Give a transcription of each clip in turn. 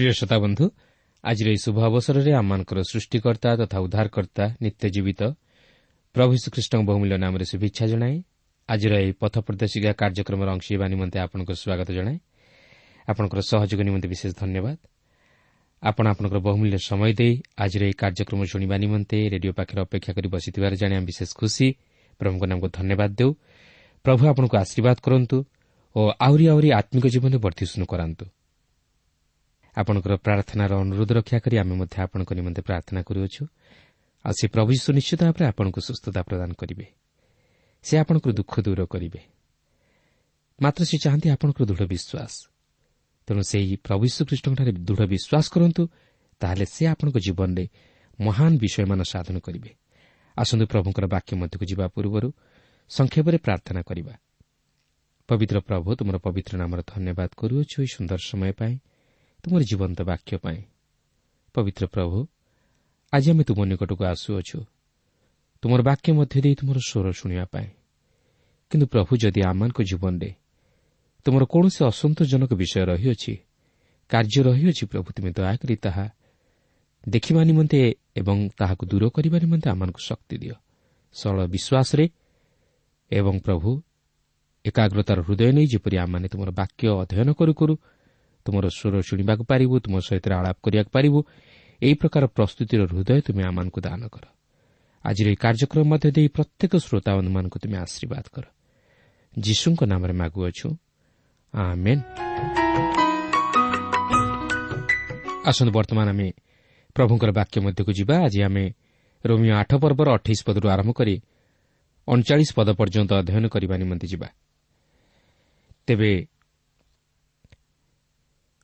ପ୍ରିୟ ଶ୍ରୋତା ବନ୍ଧୁ ଆଜିର ଏହି ଶୁଭ ଅବସରରେ ଆମମାନଙ୍କର ସୃଷ୍ଟିକର୍ତ୍ତା ତଥା ଉଦ୍ଧାରକର୍ତ୍ତା ନିତ୍ୟ ଜୀବିତ ପ୍ରଭୁ ଶ୍ରୀକୃଷ୍ଣଙ୍କ ବହୁମୂଲ୍ୟ ନାମରେ ଶୁଭେଚ୍ଛା ଜଣାଏ ଆଜିର ଏହି ପଥ ପ୍ରଦର୍ଶିକା କାର୍ଯ୍ୟକ୍ରମର ଅଂଶ ହେବା ନିମନ୍ତେ ଆପଣଙ୍କ ସ୍ୱାଗତ ଜଣାଏ ଆପଣଙ୍କର ସହଯୋଗ ନିମନ୍ତେ ବିଶେଷ ଧନ୍ୟବାଦ ଆପଣ ଆପଣଙ୍କର ବହୁମୂଲ୍ୟ ସମୟ ଦେଇ ଆଜିର ଏହି କାର୍ଯ୍ୟକ୍ରମ ଶୁଣିବା ନିମନ୍ତେ ରେଡିଓ ପାଖରେ ଅପେକ୍ଷା କରି ବସିଥିବାର ଜାଣି ଆମେ ବିଶେଷ ଖୁସି ପ୍ରଭୁଙ୍କ ନାମକୁ ଧନ୍ୟବାଦ ଦେଉ ପ୍ରଭୁ ଆପଣଙ୍କୁ ଆଶୀର୍ବାଦ କରନ୍ତୁ ଓ ଆହୁରି ଆହୁରି ଆତ୍ମିକ ଜୀବନରେ ବର୍ଦ୍ଧିଷ୍ଣୁ କରାନ୍ତୁ ଆପଣଙ୍କର ପ୍ରାର୍ଥନାର ଅନୁରୋଧ ରକ୍ଷା କରି ଆମେ ମଧ୍ୟ ଆପଣଙ୍କ ନିମନ୍ତେ ପ୍ରାର୍ଥନା କରୁଅଛୁ। ଆଉ ସେ ପ୍ରଭୁ ଯୀଶୁ ନିଶ୍ଚିତ ଭାବରେ ଆପଣଙ୍କୁ ସୁସ୍ଥତା ପ୍ରଦାନ କରିବେ। ସେ ଆପଣଙ୍କର ଦୁଃଖ ଦୂର କରିବେ। ମାତ୍ର ସେ ଚାହାନ୍ତି ଆପଣଙ୍କର ଦୃଢ଼ ବିଶ୍ୱାସ। ତେଣୁ ସେହି ପ୍ରଭୁ ଯୀଶୁଖ୍ରୀଷ୍ଟଙ୍କଠାରେ ଦୃଢ଼ ବିଶ୍ୱାସ କରନ୍ତୁ ତାହେଲେ ସେ ଆପଣଙ୍କ ଜୀବନରେ ମହାନ ବିଷୟମାନ ସାଧନ କରିବେ। ଆସନ୍ତୁ ପ୍ରଭୁଙ୍କର ବାକ୍ୟ ମଧ୍ୟକୁ ଯିବା ପୂର୍ବରୁ ସଂକ୍ଷେପରେ ପ୍ରାର୍ଥନା କରିବା। ପବିତ୍ର ପ୍ରଭୁ ତୁମର ପବିତ୍ର ନାମର ଧନ୍ୟବାଦ କରୁଅଛୁ। ଏହି ସୁନ୍ଦର ସମୟ ପାଇଁ ତୁମର ଜୀବନ୍ତ ବାକ୍ୟ ପାଇଁ। ପବିତ୍ର ପ୍ରଭୁ ଆଜି ଆମେ ତୁମ ନିକଟକୁ ଆସୁଅଛୁ। ତୁମର ବାକ୍ୟ ମଧ୍ୟ ଦେଇ ତୁମର ସ୍ୱର ଶୁଣିବା ପାଇଁ। କିନ୍ତୁ ପ୍ରଭୁ ଯଦି ଆମମାନଙ୍କ ଜୀବନରେ ତୁମର କୌଣସି ଅସନ୍ତୋଷଜନକ ବିଷୟ ରହିଅଛି କାର୍ଯ୍ୟ ରହିଅଛି ପ୍ରଭୁ ତୁମେ ଦୟାକରି ତାହା ଦେଖିବା ନିମନ୍ତେ ଏବଂ ତାହାକୁ ଦୂର କରିବା ନିମନ୍ତେ ଆମମାନଙ୍କୁ ଶକ୍ତି ଦିଅ। ସରଳ ବିଶ୍ୱାସରେ ଏବଂ ପ୍ରଭୁ ଏକାଗ୍ରତାର ହୃଦୟ ନେଇ ଯେପରି ଆମମାନେ ତୁମର ବାକ୍ୟ ଅଧ୍ୟୟନ କରୁ କରୁ ତୁମର ସ୍ୱର ଶୁଣିବାକୁ ପାରିବୁ ତୁମ ସହିତ ଆଳାପ କରିବାକୁ ପାରିବୁ ଏହି ପ୍ରକାର ପ୍ରସ୍ତୁତିର ହୃଦୟ ତୁମେ ଆମମାନଙ୍କୁ ଦାନ କର। ଆଜିର ଏହି କାର୍ଯ୍ୟକ୍ରମ ମଧ୍ୟ ଦେଇ ପ୍ରତ୍ୟେକ ଶ୍ରୋତାବନ୍ଧୁମାନଙ୍କୁ ତୁମେ ଆଶୀର୍ବାଦ କର। ଯୀଶୁଙ୍କ ନାମରେ ମାଗୁଅଛୁ। ଆସନ୍ତୁ ବର୍ତ୍ତମାନ ଆମେ ପ୍ରଭୁଙ୍କର ବାକ୍ୟ ମଧ୍ୟକୁ ଯିବା। ଆଜି ଆମେ ରୋମିଓ ଆଠ ପର୍ବର ଅଠେଇଶ ପଦରୁ ଆରମ୍ଭ କରି ଅଣଚାଳିଶ ପଦ ପର୍ଯ୍ୟନ୍ତ ଅଧ୍ୟୟନ କରିବା ନିମନ୍ତେ ଯିବା। ତେବେ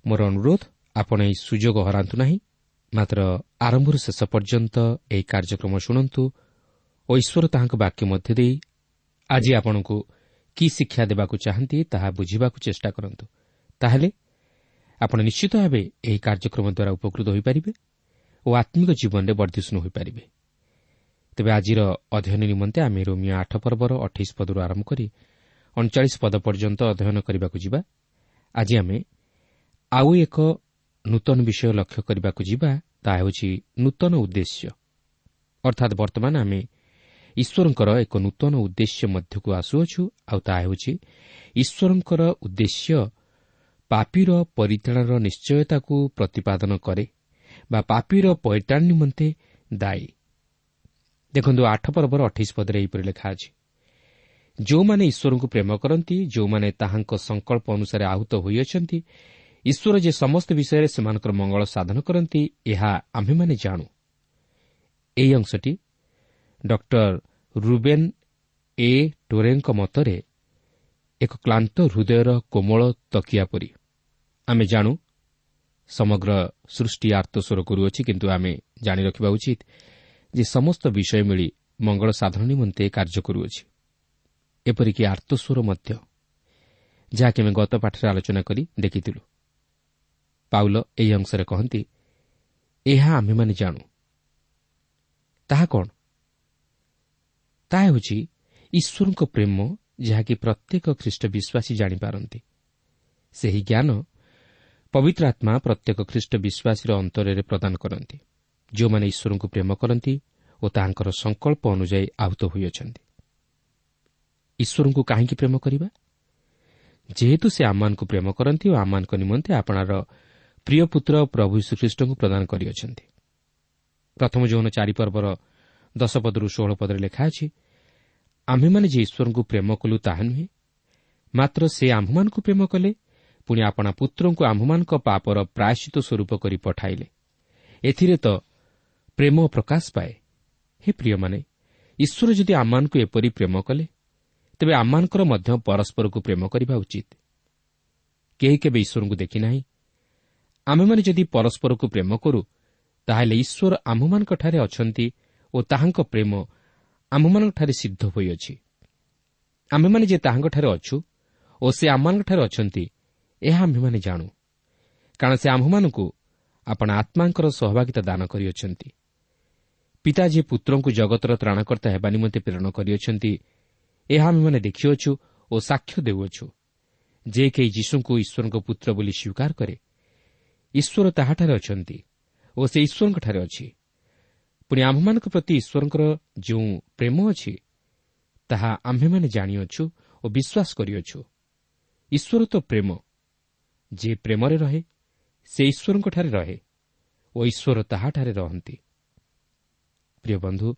ମୋର ଅନୁରୋଧ ଆପଣ ଏହି ସୁଯୋଗ ହରାନ୍ତୁ ନାହିଁ। ମାତ୍ର ଆରମ୍ଭରୁ ଶେଷ ପର୍ଯ୍ୟନ୍ତ ଏହି କାର୍ଯ୍ୟକ୍ରମ ଶୁଣନ୍ତୁ ଓ ଈଶ୍ୱର ତାହାଙ୍କ ବାକ୍ୟ ମଧ୍ୟ ଦେଇ ଆଜି ଆପଣଙ୍କୁ କି ଶିକ୍ଷା ଦେବାକୁ ଚାହାନ୍ତି ତାହା ବୁଝିବାକୁ ଚେଷ୍ଟା କରନ୍ତୁ। ତାହେଲେ ଆପଣ ନିଶ୍ଚିତ ଭାବେ ଏହି କାର୍ଯ୍ୟକ୍ରମ ଦ୍ୱାରା ଉପକୃତ ହୋଇପାରିବେ ଓ ଆତ୍ମିକ ଜୀବନରେ ବର୍ଦ୍ଧିଷ୍ଣୁ ହୋଇପାରିବେ। ତେବେ ଆଜିର ଅଧ୍ୟୟନ ନିମନ୍ତେ ଆମେ ରୋମିଓ ଆଠ ପର୍ବର ଅଠେଇଶ ପଦରୁ ଆରମ୍ଭ କରି ଅଣଚାଳିଶ ପଦ ପର୍ଯ୍ୟନ୍ତ ଅଧ୍ୟୟନ କରିବାକୁ ଯିବା। ଆଜି ଆମେ ଆଉ ଏକ ନୂତନ ବିଷୟ ଲକ୍ଷ୍ୟ କରିବାକୁ ଯିବା ତାହା ହେଉଛି ନୂତନ ଉଦ୍ଦେଶ୍ୟ। ଅର୍ଥାତ୍ ବର୍ତ୍ତମାନ ଆମେ ଈଶ୍ୱରଙ୍କର ଏକ ନୂତନ ଉଦ୍ଦେଶ୍ୟ ମଧ୍ୟକୁ ଆସୁଅଛୁ ଆଉ ତାହା ହେଉଛି ଈଶ୍ୱରଙ୍କର ଉଦ୍ଦେଶ୍ୟ ପାପିର ପରିତ୍ରାଣର ନିଶ୍ଚୟତାକୁ ପ୍ରତିପାଦନ କରେ ବା ପାପିର ପରିତ୍ରାଣ ନିମନ୍ତେ ଦାୟୀ। ଦେଖନ୍ତୁ ଆଠ ପର୍ବର ଅଠେଇଶ ପଦରେ ଏହିପରି ଲେଖା ଅଛି। ଯେଉଁମାନେ ଈଶ୍ୱରଙ୍କୁ ପ୍ରେମ କରନ୍ତି ଯେଉଁମାନେ ତାହାଙ୍କ ସଂକଳ୍ପ ଅନୁସାରେ ଆହୁତ ହୋଇଅଛନ୍ତି ଈଶ୍ୱର ଯେ ସମସ୍ତ ବିଷୟରେ ସେମାନଙ୍କର ମଙ୍ଗଳ ସାଧନ କରନ୍ତି ଏହା ଆମ୍ଭେମାନେ ଜାଣୁ। ଏହି ଅଂଶଟି ଡକ୍ଟର ରୁବେନ୍ ଏ ଟୋରେଙ୍କ ମତରେ ଏକ କ୍ଲାନ୍ତ ହୃଦୟର କୋମଳ ତକିଆ ପରି। ଆମେ ଜାଣୁ ସମଗ୍ର ସୃଷ୍ଟି ଆର୍ତ୍ତସ୍ୱର କରୁଅଛି କିନ୍ତୁ ଆମେ ଜାଣି ରଖିବା ଉଚିତ ଯେ ସମସ୍ତ ବିଷୟ ମିଳି ମଙ୍ଗଳ ସାଧନ ନିମନ୍ତେ କାର୍ଯ୍ୟ କରୁଅଛି। ଏପରିକି ଆର୍ତ୍ତସ୍ୱର ମଧ୍ୟ ଯାହାକି ଆମେ ଗତ ପାଠରେ ଆଲୋଚନା କରି ଦେଖିଥିଲୁ। ପାଉଲ ଏହି ଅଂଶରେ କହନ୍ତି ଏହା ଆମ୍ଭେମାନେ ଜାଣୁ। ତାହା କ'ଣ? ତାହା ହେଉଛି ଈଶ୍ୱରଙ୍କ ପ୍ରେମ ଯାହାକି ପ୍ରତ୍ୟେକ ଖ୍ରୀଷ୍ଟ ବିଶ୍ୱାସୀ ଜାଣିପାରନ୍ତି। ସେହି ଜ୍ଞାନ ପବିତ୍ର ଆତ୍ମା ପ୍ରତ୍ୟେକ ଖ୍ରୀଷ୍ଟ ବିଶ୍ୱାସୀର ଅନ୍ତରରେ ପ୍ରଦାନ କରନ୍ତି। ଯେଉଁମାନେ ଈଶ୍ୱରଙ୍କୁ ପ୍ରେମ କରନ୍ତି ଓ ତାହାଙ୍କର ସଂକଳ୍ପ ଅନୁଯାୟୀ ଆହୁତ ହୋଇଅଛନ୍ତି। ଈଶ୍ୱରଙ୍କୁ କାହିଁକି ପ୍ରେମ କରିବା? ଯେହେତୁ ସେ ଆମମାନଙ୍କୁ ପ୍ରେମ କରନ୍ତି ଓ ଆମମାନଙ୍କ ନିମନ୍ତେ ଆପଣାର ପ୍ରିୟ ପୁତ୍ର ପ୍ରଭୁ ଶ୍ରୀଖ୍ରୀଷ୍ଟଙ୍କୁ ପ୍ରଦାନ କରିଅଛନ୍ତି। ପ୍ରଥମ ଯୌନ ଚାରିପର୍ବର ଦଶ ପଦରୁ ଷୋହଳ ପଦରେ ଲେଖା ଅଛି ଆମ୍ଭେମାନେ ଯେ ଈଶ୍ୱରଙ୍କୁ ପ୍ରେମ କଲୁ ତାହା ନୁହେଁ ମାତ୍ର ସେ ଆମ୍ଭମାନଙ୍କୁ ପ୍ରେମ କଲେ ପୁଣି ଆପଣା ପୁତ୍ରଙ୍କୁ ଆମ୍ଭମାନଙ୍କ ପାପର ପ୍ରାୟଶ୍ଚିତ ସ୍ୱରୂପ କରି ପଠାଇଲେ। ଏଥିରେ ତ ପ୍ରେମ ପ୍ରକାଶ ପାଏ। ହେ ପ୍ରିୟମାନେ ଈଶ୍ୱର ଯଦି ଆମମାନଙ୍କୁ ଏପରି ପ୍ରେମ କଲେ ତେବେ ଆମମାନଙ୍କର ମଧ୍ୟ ପରସ୍ପରକୁ ପ୍ରେମ କରିବା ଉଚିତ। କେହି କେବେ ଈଶ୍ୱରଙ୍କୁ ଦେଖିନାହିଁ ଆମେମାନେ ଯଦି ପରସ୍ପରକୁ ପ୍ରେମ କରୁ ତାହେଲେ ଈଶ୍ୱର ଆମ୍ଭମାନଙ୍କଠାରେ ଅଛନ୍ତି ଓ ତାହାଙ୍କ ପ୍ରେମ ଆମ୍ଭମାନଙ୍କଠାରେ ସିଦ୍ଧ ହୋଇଅଛି। ଆମ୍ଭେମାନେ ଯେ ତାହାଙ୍କଠାରେ ଅଛୁ ଓ ସେ ଆମମାନଙ୍କଠାରେ ଅଛନ୍ତି ଏହା ଆମ୍ଭେମାନେ ଜାଣୁ। କାରଣ ସେ ଆମ୍ଭମାନଙ୍କୁ ଆପଣ ଆତ୍ମାଙ୍କର ସହଭାଗିତା ଦାନ କରିଅଛନ୍ତି। ପିତା ଯେ ପୁତ୍ରଙ୍କୁ ଜଗତର ତ୍ରାଣକର୍ତ୍ତା ହେବା ନିମନ୍ତେ ପ୍ରେରଣ କରିଅଛନ୍ତି ଏହା ଆମେମାନେ ଦେଖିଅଛୁ ଓ ସାକ୍ଷ୍ୟ ଦେଉଅଛୁ। ଯେ କେହି ଯୀଶୁଙ୍କୁ ଈଶ୍ୱରଙ୍କ ପୁତ୍ର ବୋଲି ସ୍ୱୀକାର କରେ ଈଶ୍ୱର ତାହାଠାରେ ଅଛନ୍ତି ଓ ସେ ଈଶ୍ୱରଙ୍କଠାରେ ଅଛି। ପୁଣି ଆମ୍ଭମାନଙ୍କ ପ୍ରତି ଈଶ୍ୱରଙ୍କର ଯେଉଁ ପ୍ରେମ ଅଛି ତାହା ଆମ୍ଭେମାନେ ଜାଣିଅଛୁ ଓ ବିଶ୍ୱାସ କରିଅଛୁ। ଈଶ୍ୱର ତ ପ୍ରେମ। ଯିଏ ପ୍ରେମରେ ରହେ ସେ ଈଶ୍ୱରଙ୍କଠାରେ ରହେ ଓ ଈଶ୍ୱର ତାହାଠାରେ ରହନ୍ତି। ପ୍ରିୟ ବନ୍ଧୁ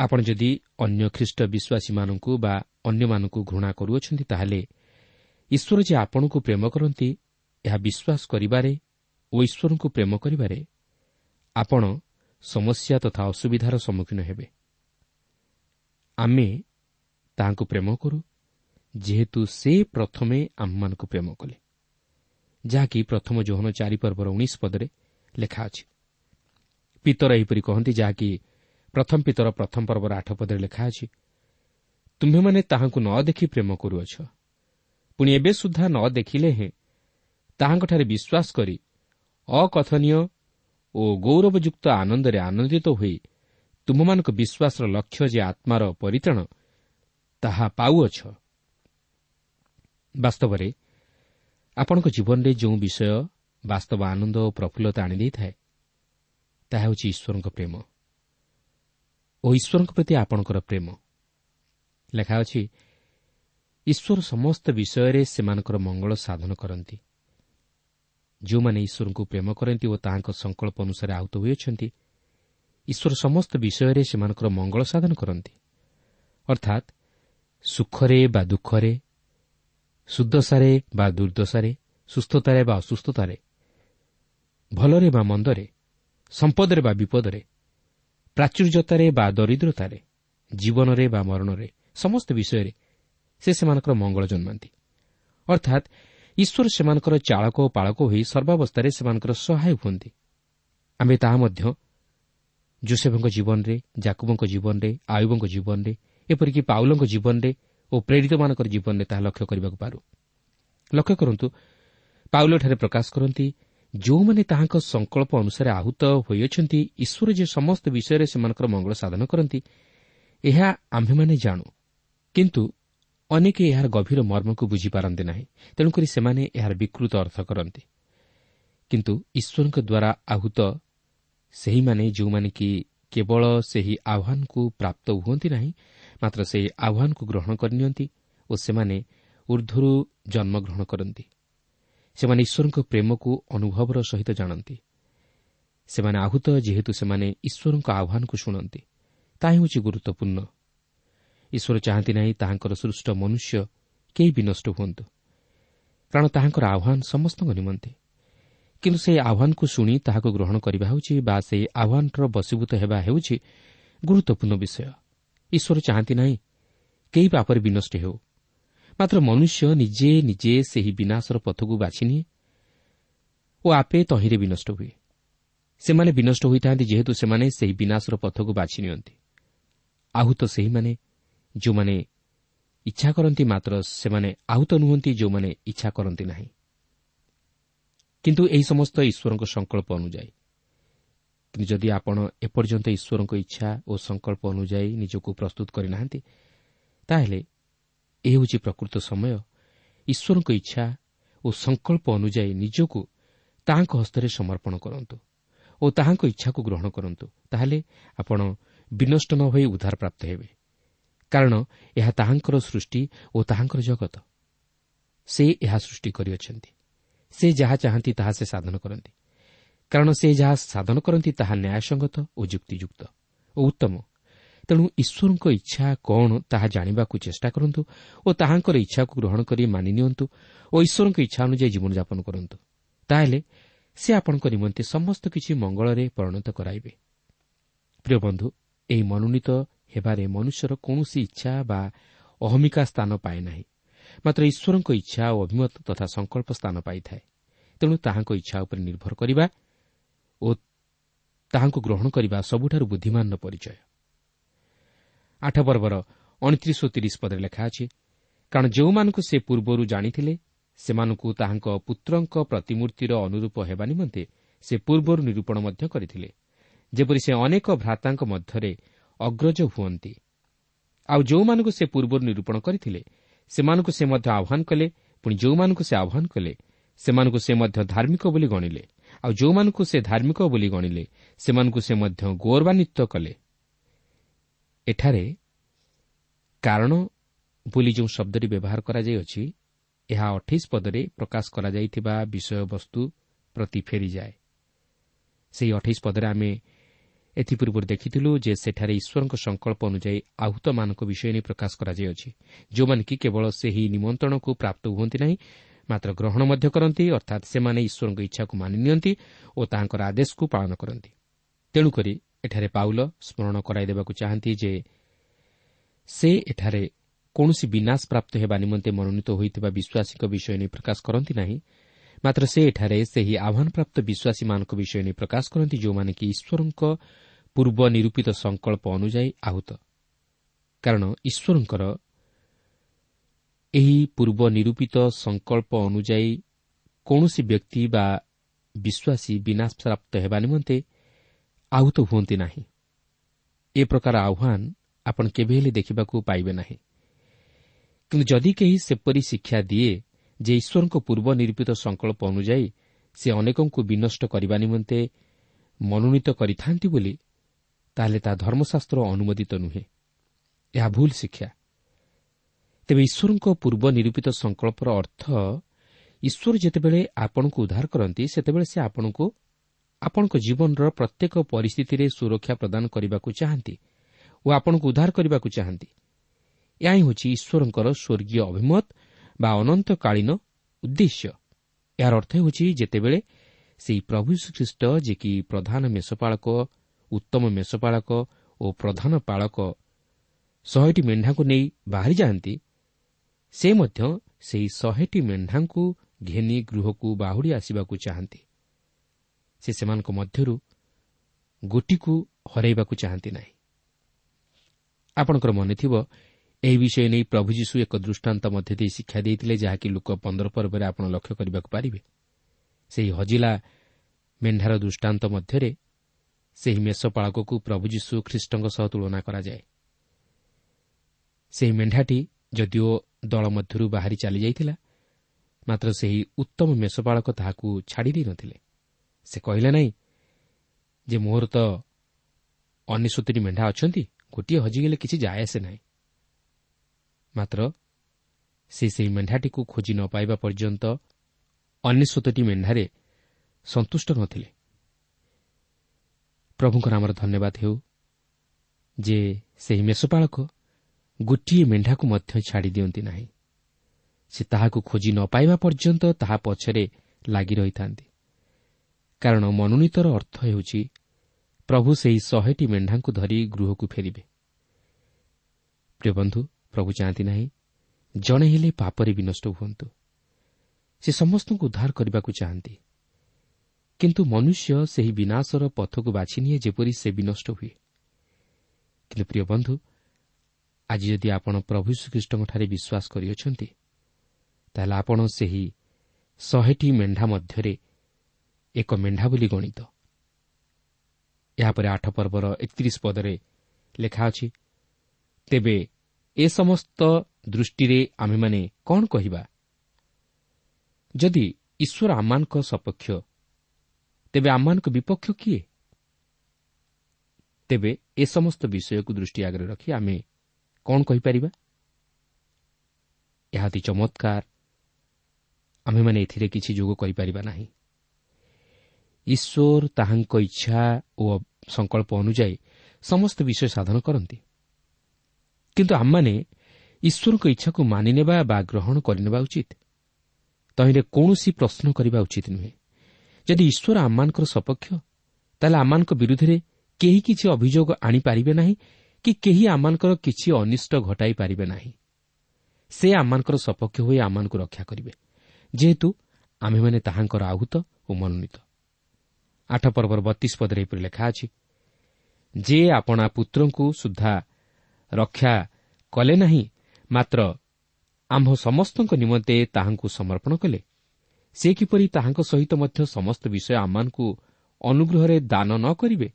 ଆପଣ ଯଦି ଅନ୍ୟ ଖ୍ରୀଷ୍ଟ ବିଶ୍ୱାସୀମାନଙ୍କୁ ବା ଅନ୍ୟମାନଙ୍କୁ ଘୃଣା କରୁଅଛନ୍ତି ତାହେଲେ ଈଶ୍ୱର ଯେ ଆପଣଙ୍କୁ ପ୍ରେମ କରନ୍ତି ଏହା ବିଶ୍ୱାସ କରିବାରେ ଓ ଈଶ୍ୱରଙ୍କୁ ପ୍ରେମ କରିବାରେ ଆପଣ ସମସ୍ୟା ତଥା ଅସୁବିଧାର ସମ୍ମୁଖୀନ ହେବେ। ଆମେ ତାହାଙ୍କୁ ପ୍ରେମ କରୁ ଯେହେତୁ ସେ ପ୍ରଥମେ ଆମମାନଙ୍କୁ ପ୍ରେମ କଲେ। ଯାହାକି ପ୍ରଥମ ଯୌହନ ଚାରିପର୍ବର ଉଣେଇଶ ପଦରେ ଲେଖା ଅଛି। ପିତର ଏହିପରି କହନ୍ତି ଯାହାକି ପ୍ରଥମ ପିତର ପ୍ରଥମ ପର୍ବର ଆଠ ପଦରେ ଲେଖା ଅଛି ତୁମ୍ଭେମାନେ ତାହାଙ୍କୁ ନ ଦେଖି ପ୍ରେମ କରୁଅଛ। ପୁଣି ଏବେ ସୁଦ୍ଧା ନ ଦେଖିଲେ ହେଁ ତାହାଙ୍କଠାରେ ବିଶ୍ୱାସ କରି ଅକଥନୀୟ ଓ ଗୌରବଯୁକ୍ତ ଆନନ୍ଦରେ ଆନନ୍ଦିତ ହୋଇ ତୁମମାନଙ୍କ ବିଶ୍ୱାସର ଲକ୍ଷ୍ୟ ଯେ ଆତ୍ମାର ପରିତ୍ରାଣ ତାହା ପାଉଅଛ। ବାସ୍ତବରେ ଆପଣଙ୍କ ଜୀବନରେ ଯେଉଁ ବିଷୟ ବାସ୍ତବ ଆନନ୍ଦ ଓ ପ୍ରଫୁଲ୍ଲତା ଆଣିଦେଇଥାଏ ତାହା ହେଉଛି ଈଶ୍ୱରଙ୍କ ପ୍ରେମ। ଓ ଈଶ୍ୱରଙ୍କ ପ୍ରତି ଆପଣଙ୍କର ପ୍ରେମ। ଲେଖା ଅଛି ଈଶ୍ୱର ସମସ୍ତ ବିଷୟରେ ସେମାନଙ୍କର ମଙ୍ଗଳ ସାଧନ କରନ୍ତି। ଯେଉଁମାନେ ଈଶ୍ୱରଙ୍କୁ ପ୍ରେମ କରନ୍ତି ଓ ତାହାଙ୍କ ସଂକଳ୍ପ ଅନୁସାରେ ଆହୁତ ହୋଇଅଛନ୍ତି ଈଶ୍ୱର ସମସ୍ତ ବିଷୟରେ ସେମାନଙ୍କର ମଙ୍ଗଳ ସାଧନ କରନ୍ତି। ଅର୍ଥାତ୍ ସୁଖରେ ବା ଦୁଃଖରେ ସୁଦଶାରେ ବା ଦୁର୍ଦ୍ଦଶାରେ ସୁସ୍ଥତାରେ ବା ଅସୁସ୍ଥତାରେ ଭଲରେ ବା ମନ୍ଦରେ ସମ୍ପଦରେ ବା ବିପଦରେ ପ୍ରାଚୁର୍ଯ୍ୟତାରେ ବା ଦରିଦ୍ରତାରେ ଜୀବନରେ ବା ମରଣରେ ସମସ୍ତ ବିଷୟରେ ସେ ସେମାନଙ୍କର ମଙ୍ଗଳ ଜନ୍ମାନ୍ତି ଅର୍ଥାତ୍ ଈଶ୍ୱର ସେମାନଙ୍କର ଚାଳକ ଓ ପାଳକ ହୋଇ ସର୍ବାବସ୍ଥାରେ ସେମାନଙ୍କର ସହାୟ ହୁଅନ୍ତି। ଆମେ ତାହା ମଧ୍ୟ ଜୋସେଫଙ୍କ ଜୀବନରେ ଜାକୁବଙ୍କ ଜୀବନରେ ଆୟୁବଙ୍କ ଜୀବନରେ ଏପରିକି ପାଉଲଙ୍କ ଜୀବନରେ ଓ ପ୍ରେରିତମାନଙ୍କର ଜୀବନରେ ତାହା ଲକ୍ଷ୍ୟ କରିବାକୁ ପାରୁ। ଲକ୍ଷ୍ୟ କରନ୍ତୁ ପାଉଲଠାରେ ପ୍ରକାଶ କରନ୍ତି ଯେଉଁମାନେ ତାହାଙ୍କ ସଂକଳ୍ପ ଅନୁସାରେ ଆହୁତ ହୋଇଅଛନ୍ତି ଈଶ୍ୱର ଯେ ସମସ୍ତ ବିଷୟରେ ସେମାନଙ୍କର ମଙ୍ଗଳ ସାଧନ କରନ୍ତି ଏହା ଆମ୍ଭେମାନେ ଜାଣୁ। କିନ୍ତୁ ଅନେକ ଏହାର ଗଭୀର ମର୍ମକୁ ବୁଝିପାରନ୍ତି ନାହିଁ ତେଣୁକରି ସେମାନେ ଏହାର ବିକୃତ ଅର୍ଥ କରନ୍ତି। କିନ୍ତୁ ଈଶ୍ୱରଙ୍କ ଦ୍ୱାରା ଆହୁତ ସେହିମାନେ ଯେଉଁମାନେ କି କେବଳ ସେହି ଆହ୍ୱାନକୁ ପ୍ରାପ୍ତ ହୁଅନ୍ତି ନାହିଁ ମାତ୍ର ସେହି ଆହ୍ୱାନକୁ ଗ୍ରହଣ କରିନିଅନ୍ତି ଓ ସେମାନେ ଉର୍ଦ୍ଧ୍ୱରୁ ଜନ୍ମଗ୍ରହଣ କରନ୍ତି। ସେମାନେ ଈଶ୍ୱରଙ୍କ ପ୍ରେମକୁ ଅନୁଭବର ସହିତ ଜାଣନ୍ତି। ସେମାନେ ଆହୁତ ଯେହେତୁ ସେମାନେ ଈଶ୍ୱରଙ୍କ ଆହ୍ୱାନକୁ ଶୁଣନ୍ତି ତାହା ହେଉଛି ଗୁରୁତ୍ୱପୂର୍ଣ୍ଣ ଈଶ୍ୱର ଚାହାନ୍ତି ନାହିଁ ତାହାଙ୍କର ସୃଷ୍ଟ ମନୁଷ୍ୟ କେହି ବି ନଷ୍ଟ ହୁଅନ୍ତୁ। କାରଣ ତାହାଙ୍କର ଆହ୍ୱାନ ସମସ୍ତଙ୍କ ନିମନ୍ତେ। କିନ୍ତୁ ସେହି ଆହ୍ୱାନକୁ ଶୁଣି ତାହାକୁ ଗ୍ରହଣ କରିବା ହେଉଛି ବା ସେହି ଆହ୍ୱାନର ବଶୀଭୂତ ହେବା ହେଉଛି ଗୁରୁତ୍ୱପୂର୍ଣ୍ଣ ବିଷୟ। ଈଶ୍ୱର ଚାହାନ୍ତି ନାହିଁ କେହି ପାପରେ ବିନଷ୍ଟ ହେଉ। ମାତ୍ର ମନୁଷ୍ୟ ନିଜେ ନିଜେ ସେହି ବିନାଶର ପଥକୁ ବାଛିନିଏ ଓ ଆପେ ତହିଁରେ ବିନଷ୍ଟ ହୁଏ। ସେମାନେ ବିନଷ୍ଟ ହୋଇଥାନ୍ତି ଯେହେତୁ ସେମାନେ ସେହି ବିନାଶର ପଥକୁ ବାଛି ନିଅନ୍ତି। ଆହୁତ ସେହିମାନେ ଯେଉଁମାନେ ଇଚ୍ଛା କରନ୍ତି ମାତ୍ର ସେମାନେ ଆହୁତ ନୁହନ୍ତି ଯେଉଁମାନେ ଇଚ୍ଛା କରନ୍ତି ନାହିଁ। କିନ୍ତୁ ଏହି ସମସ୍ତ ଈଶ୍ୱରଙ୍କ ସଂକଳ୍ପ ଅନୁଯାୟୀ କିନ୍ତୁ ଯଦି ଆପଣ ଏପର୍ଯ୍ୟନ୍ତ ଈଶ୍ୱରଙ୍କ ଇଚ୍ଛା ଓ ସଂକଳ୍ପ ଅନୁଯାୟୀ ନିଜକୁ ପ୍ରସ୍ତୁତ କରିନାହାନ୍ତି ତାହେଲେ ଏ ହେଉଛି ପ୍ରକୃତ ସମୟ। ଈଶ୍ୱରଙ୍କ ଇଚ୍ଛା ଓ ସଂକଳ୍ପ ଅନୁଯାୟୀ ନିଜକୁ ତାହାଙ୍କ ହସ୍ତରେ ସମର୍ପଣ କରନ୍ତୁ ଓ ତାହାଙ୍କ ଇଚ୍ଛାକୁ ଗ୍ରହଣ କରନ୍ତୁ। ତାହେଲେ ଆପଣ ବିନଷ୍ଟ ନ ହୋଇ ଉଦ୍ଧାରପ୍ରାପ୍ତ ହେବେ। କାରଣ ଏହା ତାହାଙ୍କର ସୃଷ୍ଟି ଓ ତାହାଙ୍କର ଜଗତ। ସେ ଏହା ସୃଷ୍ଟି କରିଅଛନ୍ତି। ସେ ଯାହା ଚାହାନ୍ତି ତାହା ସେ ସାଧନ କରନ୍ତି। କାରଣ ସେ ଯାହା ସାଧନ କରନ୍ତି ତାହା ନ୍ୟାୟସଙ୍ଗତ ଓ ଯୁକ୍ତିଯୁକ୍ତ ଓ ଉତ୍ତମ। ତେଣୁ ଈଶ୍ୱରଙ୍କ ଇଚ୍ଛା କ'ଣ ତାହା ଜାଣିବାକୁ ଚେଷ୍ଟା କରନ୍ତୁ ଓ ତାହାଙ୍କର ଇଚ୍ଛାକୁ ଗ୍ରହଣ କରି ମାନି ନିଅନ୍ତୁ ଓ ଈଶ୍ୱରଙ୍କ ଇଚ୍ଛା ଅନୁଯାୟୀ ଜୀବନଯାପନ କରନ୍ତୁ। ତାହେଲେ ସେ ଆପଣଙ୍କ ନିମନ୍ତେ ସମସ୍ତ କିଛି ମଙ୍ଗଳରେ ପରିଣତ କରାଇବେ। ପ୍ରିୟ ବନ୍ଧୁ ଏହି ମନୋନୀତ ହେବାରେ ମନୁଷ୍ୟର କୌଣସି ଇଚ୍ଛା ବା ଅହମିକା ସ୍ଥାନ ପାଏ ନାହିଁ। ମାତ୍ର ଈଶ୍ୱରଙ୍କ ଇଚ୍ଛା ଓ ଅଭିମତ ତଥା ସଂକଳ୍ପ ସ୍ଥାନ ପାଇଥାଏ। ତେଣୁ ତାହାଙ୍କ ଇଚ୍ଛା ଉପରେ ନିର୍ଭର କରିବା ଓ ତାହାଙ୍କୁ ଗ୍ରହଣ କରିବା ସବୁଠାରୁ ବୁଦ୍ଧିମାନର ପରିଚୟ। ଆଠ ପର୍ବର ଅଣତିରିଶ ଓ ତିରିଶ ପଦରେ ଲେଖା ଅଛି କାରଣ ଯେଉଁମାନଙ୍କୁ ସେ ପୂର୍ବରୁ ଜାଣିଥିଲେ ସେମାନଙ୍କୁ ତାହାଙ୍କ ପୁତ୍ରଙ୍କ ପ୍ରତିମୂର୍ତ୍ତିର ଅନୁରୂପ ହେବା ନିମନ୍ତେ ସେ ପୂର୍ବରୁ ନିରୂପଣ ମଧ୍ୟ କରିଥିଲେ। ଯେପରି ସେ ଅନେକ ଭ୍ରାତାଙ୍କ ମଧ୍ୟରେ ଅଗ୍ରଜ ହୁଅନ୍ତି। ଆଉ ଯେଉଁମାନଙ୍କୁ ସେ ପୂର୍ବରୁ ନିରୂପଣ କରିଥିଲେ ସେମାନଙ୍କୁ ସେ ମଧ୍ୟ ଆହ୍ୱାନ କଲେ ପୁଣି ଯେଉଁମାନଙ୍କୁ ସେ ଆହ୍ୱାନ କଲେ ସେମାନଙ୍କୁ ସେ ମଧ୍ୟ ଧାର୍ମିକ ବୋଲି ଗଣିଲେ। ଆଉ ଯେଉଁମାନଙ୍କୁ ସେ ଧାର୍ମିକ ବୋଲି ଗଣିଲେ ସେମାନଙ୍କୁ ସେ ମଧ୍ୟ ଗୌରବାନ୍ୱିତ କଲେ। ଏଠାରେ କାରଣ ବୋଲି ଯେଉଁ ଶବ୍ଦଟି ବ୍ୟବହାର କରାଯାଇଅଛି ଏହା ଅଠେଇଶ ପଦରେ ପ୍ରକାଶ କରାଯାଇଥିବା ବିଷୟବସ୍ତୁ ପ୍ରତି ଫେରିଯାଏ। ସେହି ଅଠେଇଶ ପଦରେ ଆମେ ଏଥିପୂର୍ବରୁ ଦେଖିଥିଲୁ ଯେ ସେଠାରେ ଈଶ୍ୱରଙ୍କ ସଂକଳ୍ପ ଅନୁଯାୟୀ ଆହୁତମାନଙ୍କ ବିଷୟ ନେଇ ପ୍ରକାଶ କରାଯାଇଅଛି। ଯେଉଁମାନେ କି କେବଳ ସେହି ନିମନ୍ତ୍ରଣକୁ ପ୍ରାପ୍ତ ହୁଅନ୍ତି ନାହିଁ ମାତ୍ର ଗ୍ରହଣ ମଧ୍ୟ କରନ୍ତି ଅର୍ଥାତ୍ ସେମାନେ ଈଶ୍ୱରଙ୍କ ଇଚ୍ଛାକୁ ମାନି ନିଅନ୍ତି ଓ ତାହାଙ୍କର ଆଦେଶକୁ ପାଳନ କରନ୍ତି। ତେଣୁକରି ଏଠାରେ ପାଉଲ ସ୍କରଣ କରାଇଦେବାକୁ ଚାହାନ୍ତି ଯେ ସେ ଏଠାରେ କୌଣସି ବିନାଶ ପ୍ରାପ୍ତ ହେବା ନିମନ୍ତେ ମନୋନୀତ ହୋଇଥିବା ବିଶ୍ୱାସୀଙ୍କ ବିଷୟ ନେଇ ପ୍ରକାଶ କରନ୍ତି ନାହିଁ ମାତ୍ର ସେ ଏଠାରେ ସେହି ଆହ୍ୱାନପ୍ରାପ୍ତ ବିଶ୍ୱାସୀମାନଙ୍କ ବିଷୟ ନେଇ ପ୍ରକାଶ କରନ୍ତି ଯେଉଁମାନେ କି ଈଶ୍ୱରଙ୍କ ପୂର୍ବ ନିରୂପିତ ସଂକଳ୍ପ ଅନୁଯାୟୀ ଆହୁତ। କାରଣ ଈଶ୍ୱରଙ୍କର ଏହି ପୂର୍ବ ନିରୂପିତ ସଂକଳ୍ପ ଅନୁଯାୟୀ କୌଣସି ବ୍ୟକ୍ତି ବା ବିଶ୍ୱାସୀ ବିନାଶ ପ୍ରାପ୍ତ ହେବା ନିମନ୍ତେ ଆହୁତ ହୁଅନ୍ତି ନାହିଁ। ଏ ପ୍ରକାର ଆହ୍ୱାନ ଆପଣ କେବେ ହେଲେ ଦେଖିବାକୁ ପାଇବେ ନାହିଁ। କିନ୍ତୁ ଯଦି କେହି ସେପରି ଶିକ୍ଷା ଦିଏ ଯେ ଈଶ୍ୱରଙ୍କ ପୂର୍ବ ନିରୂପିତ ସଂକଳ୍ପ ଅନୁଯାୟୀ ସେ ଅନେକଙ୍କୁ ବିନଷ୍ଟ କରିବା ନିମନ୍ତେ ମନୋନୀତ କରିଥାନ୍ତି ବୋଲି ତାହେଲେ ତାହା ଧର୍ମଶାସ୍ତ୍ର ଅନୁମୋଦିତ ନୁହେଁ। ଏହା ଭୁଲ ଶିକ୍ଷା। ତେବେ ଈଶ୍ୱରଙ୍କ ପୂର୍ବ ନିରୂପିତ ସଂକଳ୍ପର ଅର୍ଥ ଈଶ୍ୱର ଯେତେବେଳେ ଆପଣଙ୍କୁ ଉଦ୍ଧାର କରନ୍ତି ସେତେବେଳେ ସେ ଆପଣଙ୍କୁ ଆପଣଙ୍କ ଜୀବନର ପ୍ରତ୍ୟେକ ପରିସ୍ଥିତିରେ ସୁରକ୍ଷା ପ୍ରଦାନ କରିବାକୁ ଚାହାନ୍ତି ଓ ଆପଣଙ୍କୁ ଉଦ୍ଧାର କରିବାକୁ ଚାହାନ୍ତି। ଏହା ହିଁ ହେଉଛି ଈଶ୍ୱରଙ୍କର ସ୍ୱର୍ଗୀୟ ଅଭିମତ ବା ଅନନ୍ତକାଳୀନ ଉଦ୍ଦେଶ୍ୟ। ଏହାର ଅର୍ଥ ହେଉଛି ଯେତେବେଳେ ସେହି ପ୍ରଭୁ ଶ୍ରୀଖ୍ରୀଷ୍ଟ ଯେ କି ପ୍ରଧାନ ମେଷପାଳକ ଉତ୍ତମ ମେଷପାଳକ ଓ ପ୍ରଧାନ ପାଳକ ଶହେଟି ମେଣ୍ଢାଙ୍କୁ ନେଇ ବାହାରି ଯାଆନ୍ତି ସେ ମଧ୍ୟ ସେହି ଶହେଟି ମେଣ୍ଢାଙ୍କୁ ଘେନି ଗୃହକୁ ବାହୁଡ଼ି ଆସିବାକୁ ଚାହାନ୍ତି। ସେ ସେମାନଙ୍କ ମଧ୍ୟରୁ ଗୋଟିକୁ ହରାଇବାକୁ ଚାହାନ୍ତି ନାହିଁ। ଆପଣଙ୍କର ମନେଥିବ ଏହି ବିଷୟ ନେଇ ପ୍ରଭୁ ଯୀଶୁ ଏକ ଦୃଷ୍ଟାନ୍ତ ମଧ୍ୟ ଦେଇ ଶିକ୍ଷା ଦେଇଥିଲେ ଯାହାକି ଲୋକ ପନ୍ଦର ପର୍ବରେ ଆପଣ ଲକ୍ଷ୍ୟ କରିବାକୁ ପାରିବେ। ସେହି ହଜିଲା ମେଣ୍ଢାର ଦୃଷ୍ଟାନ୍ତ ମଧ୍ୟରେ ସେହି ମେଷପାଳକକୁ ପ୍ରଭୁ ଯୀଶୁ ଖ୍ରୀଷ୍ଟଙ୍କ ସହ ତୁଳନା କରାଯାଏ। ସେହି ମେଣ୍ଢାଟି ଯଦିଓ ଦଳ ମଧ୍ୟରୁ ବାହାରି ଚାଲିଯାଇଥିଲା ମାତ୍ର ସେହି ଉତ୍ତମ ମେଷପାଳକ ତାହାକୁ ଛାଡ଼ି ଦେଇନଥିଲେ ସେ କହିଲେ ନାହିଁ ଯେ ମୋର ତ ଅନେଶ୍ୱତୀ ମେଣ୍ଢା ଅଛନ୍ତି ଗୋଟିଏ ହଜିଗଲେ କିଛି ଯାଏ ଆସେ ନାହିଁ। ମାତ୍ର ସେ ସେହି ମେଣ୍ଢାଟିକୁ ଖୋଜି ନ ପାଇବା ପର୍ଯ୍ୟନ୍ତ ଅନେଶ୍ୱତୀ ମେଣ୍ଢାରେ ସନ୍ତୁଷ୍ଟ ନଥିଲେ। ପ୍ରଭୁଙ୍କ ନାମର ଧନ୍ୟବାଦ ହେଉ ଯେ ସେହି ମେଷପାଳକ ଗୋଟିଏ ମେଣ୍ଢାକୁ ମଧ୍ୟ ଛାଡ଼ି ଦିଅନ୍ତି ନାହିଁ। ସେ ତାହାକୁ ଖୋଜି ନ ପାଇବା ପର୍ଯ୍ୟନ୍ତ ତାହା ପଛରେ ଲାଗି ରହିଥାନ୍ତି। କାରଣ ମନୋନୀତର ଅର୍ଥ ହେଉଛି ପ୍ରଭୁ ସେହି ଶହେଟି ମେଣ୍ଢାଙ୍କୁ ଧରି ଗୃହକୁ ଫେରିବେ। ପ୍ରିୟ ବନ୍ଧୁ ପ୍ରଭୁ ଚାହାନ୍ତି ନାହିଁ ଜଣେ ହେଲେ ପାପରେ ବିନଷ୍ଟ ହୁଅନ୍ତୁ। ସେ ସମସ୍ତଙ୍କୁ ଉଦ୍ଧାର କରିବାକୁ ଚାହାନ୍ତି। କିନ୍ତୁ ମନୁଷ୍ୟ ସେହି ବିନାଶର ପଥକୁ ବାଛିନିଏ ଯେପରି ସେ ବିନଷ୍ଟ ହୁଏ। କିନ୍ତୁ ପ୍ରିୟ ବନ୍ଧୁ ଆଜି ଯଦି ଆପଣ ପ୍ରଭୁ ଶ୍ରୀକୃଷ୍ଣଙ୍କଠାରେ ବିଶ୍ୱାସ କରିଅଛନ୍ତି ତାହେଲେ ଆପଣ ସେହି ଶହେଟି ମେଣ୍ଢା ମଧ୍ୟରେ ଏକ ମେଣ୍ଢା ବୋଲି ଗଣିତ। ଏହାପରେ ଆଠ ପର୍ବର ଏକତିରିଶ ପଦରେ ଲେଖା ଅଛି ତେବେ ଏ ସମସ୍ତ ଦୃଷ୍ଟିରେ ଆମେମାନେ କ'ଣ କହିବା? ଯଦି ଈଶ୍ୱର ଆମମାନଙ୍କ ସପକ୍ଷ ତେବେ ଆମମାନଙ୍କ ବିପକ୍ଷ କିଏ? ତେବେ ଏ ସମସ୍ତ ବିଷୟକୁ ଦୃଷ୍ଟି ଆଗରେ ରଖି ଆମେ କ'ଣ କହିପାରିବା? ଏହା ଅତି ଚମତ୍କାର। ଆମେମାନେ ଏଥିରେ କିଛି ଯୋଗ କରିପାରିବା ନାହିଁ। ଈଶ୍ୱର ତାହାଙ୍କ ଇଚ୍ଛା ଓ ସଂକଳ୍ପ ଅନୁଯାୟୀ ସମସ୍ତ ବିଷୟ ସାଧନ କରନ୍ତି। କିନ୍ତୁ ଆମମାନେ ଈଶ୍ୱରଙ୍କ ଇଚ୍ଛାକୁ ମାନିନେବା ବା ଗ୍ରହଣ କରିନେବା ଉଚିତ। ତହିଁରେ କୌଣସି ପ୍ରଶ୍ନ କରିବା ଉଚିତ ନୁହେଁ। ଯଦି ଈଶ୍ୱର ଆମମାନଙ୍କର ସପକ୍ଷ ତାହେଲେ ଆମମାନଙ୍କ ବିରୁଦ୍ଧରେ କେହି କିଛି ଅଭିଯୋଗ ଆଣିପାରିବେ ନାହିଁ କି କେହି ଆମମାନଙ୍କର କିଛି ଅନିଷ୍ଟ ଘଟାଇ ପାରିବେ ନାହିଁ। ସେ ଆମମାନଙ୍କର ସପକ୍ଷ ହୋଇ ଆମମାନଙ୍କୁ ରକ୍ଷା କରିବେ ଯେହେତୁ ଆମେମାନେ ତାହାଙ୍କର ଆହୁତ ଓ ମନୋନୀତ। ଆଠ ପର୍ବର ବତିଶ ପଦରେ ଏପରି ଲେଖା ଅଛି ଯେ ଆପଣା ପୁତ୍ରଙ୍କୁ ସୁଦ୍ଧା ରକ୍ଷା କଲେ ନାହିଁ ମାତ୍ର ଆମ୍ଭ ସମସ୍ତଙ୍କ ନିମନ୍ତେ ତାହାଙ୍କୁ ସମର୍ପଣ କଲେ ସେ କିପରି ତାହାଙ୍କ ସହିତ ମଧ୍ୟ ସମସ୍ତ ବିଷୟ ଆମମାନଙ୍କୁ ଅନୁଗ୍ରହରେ ଦାନ ନ କରିବେ?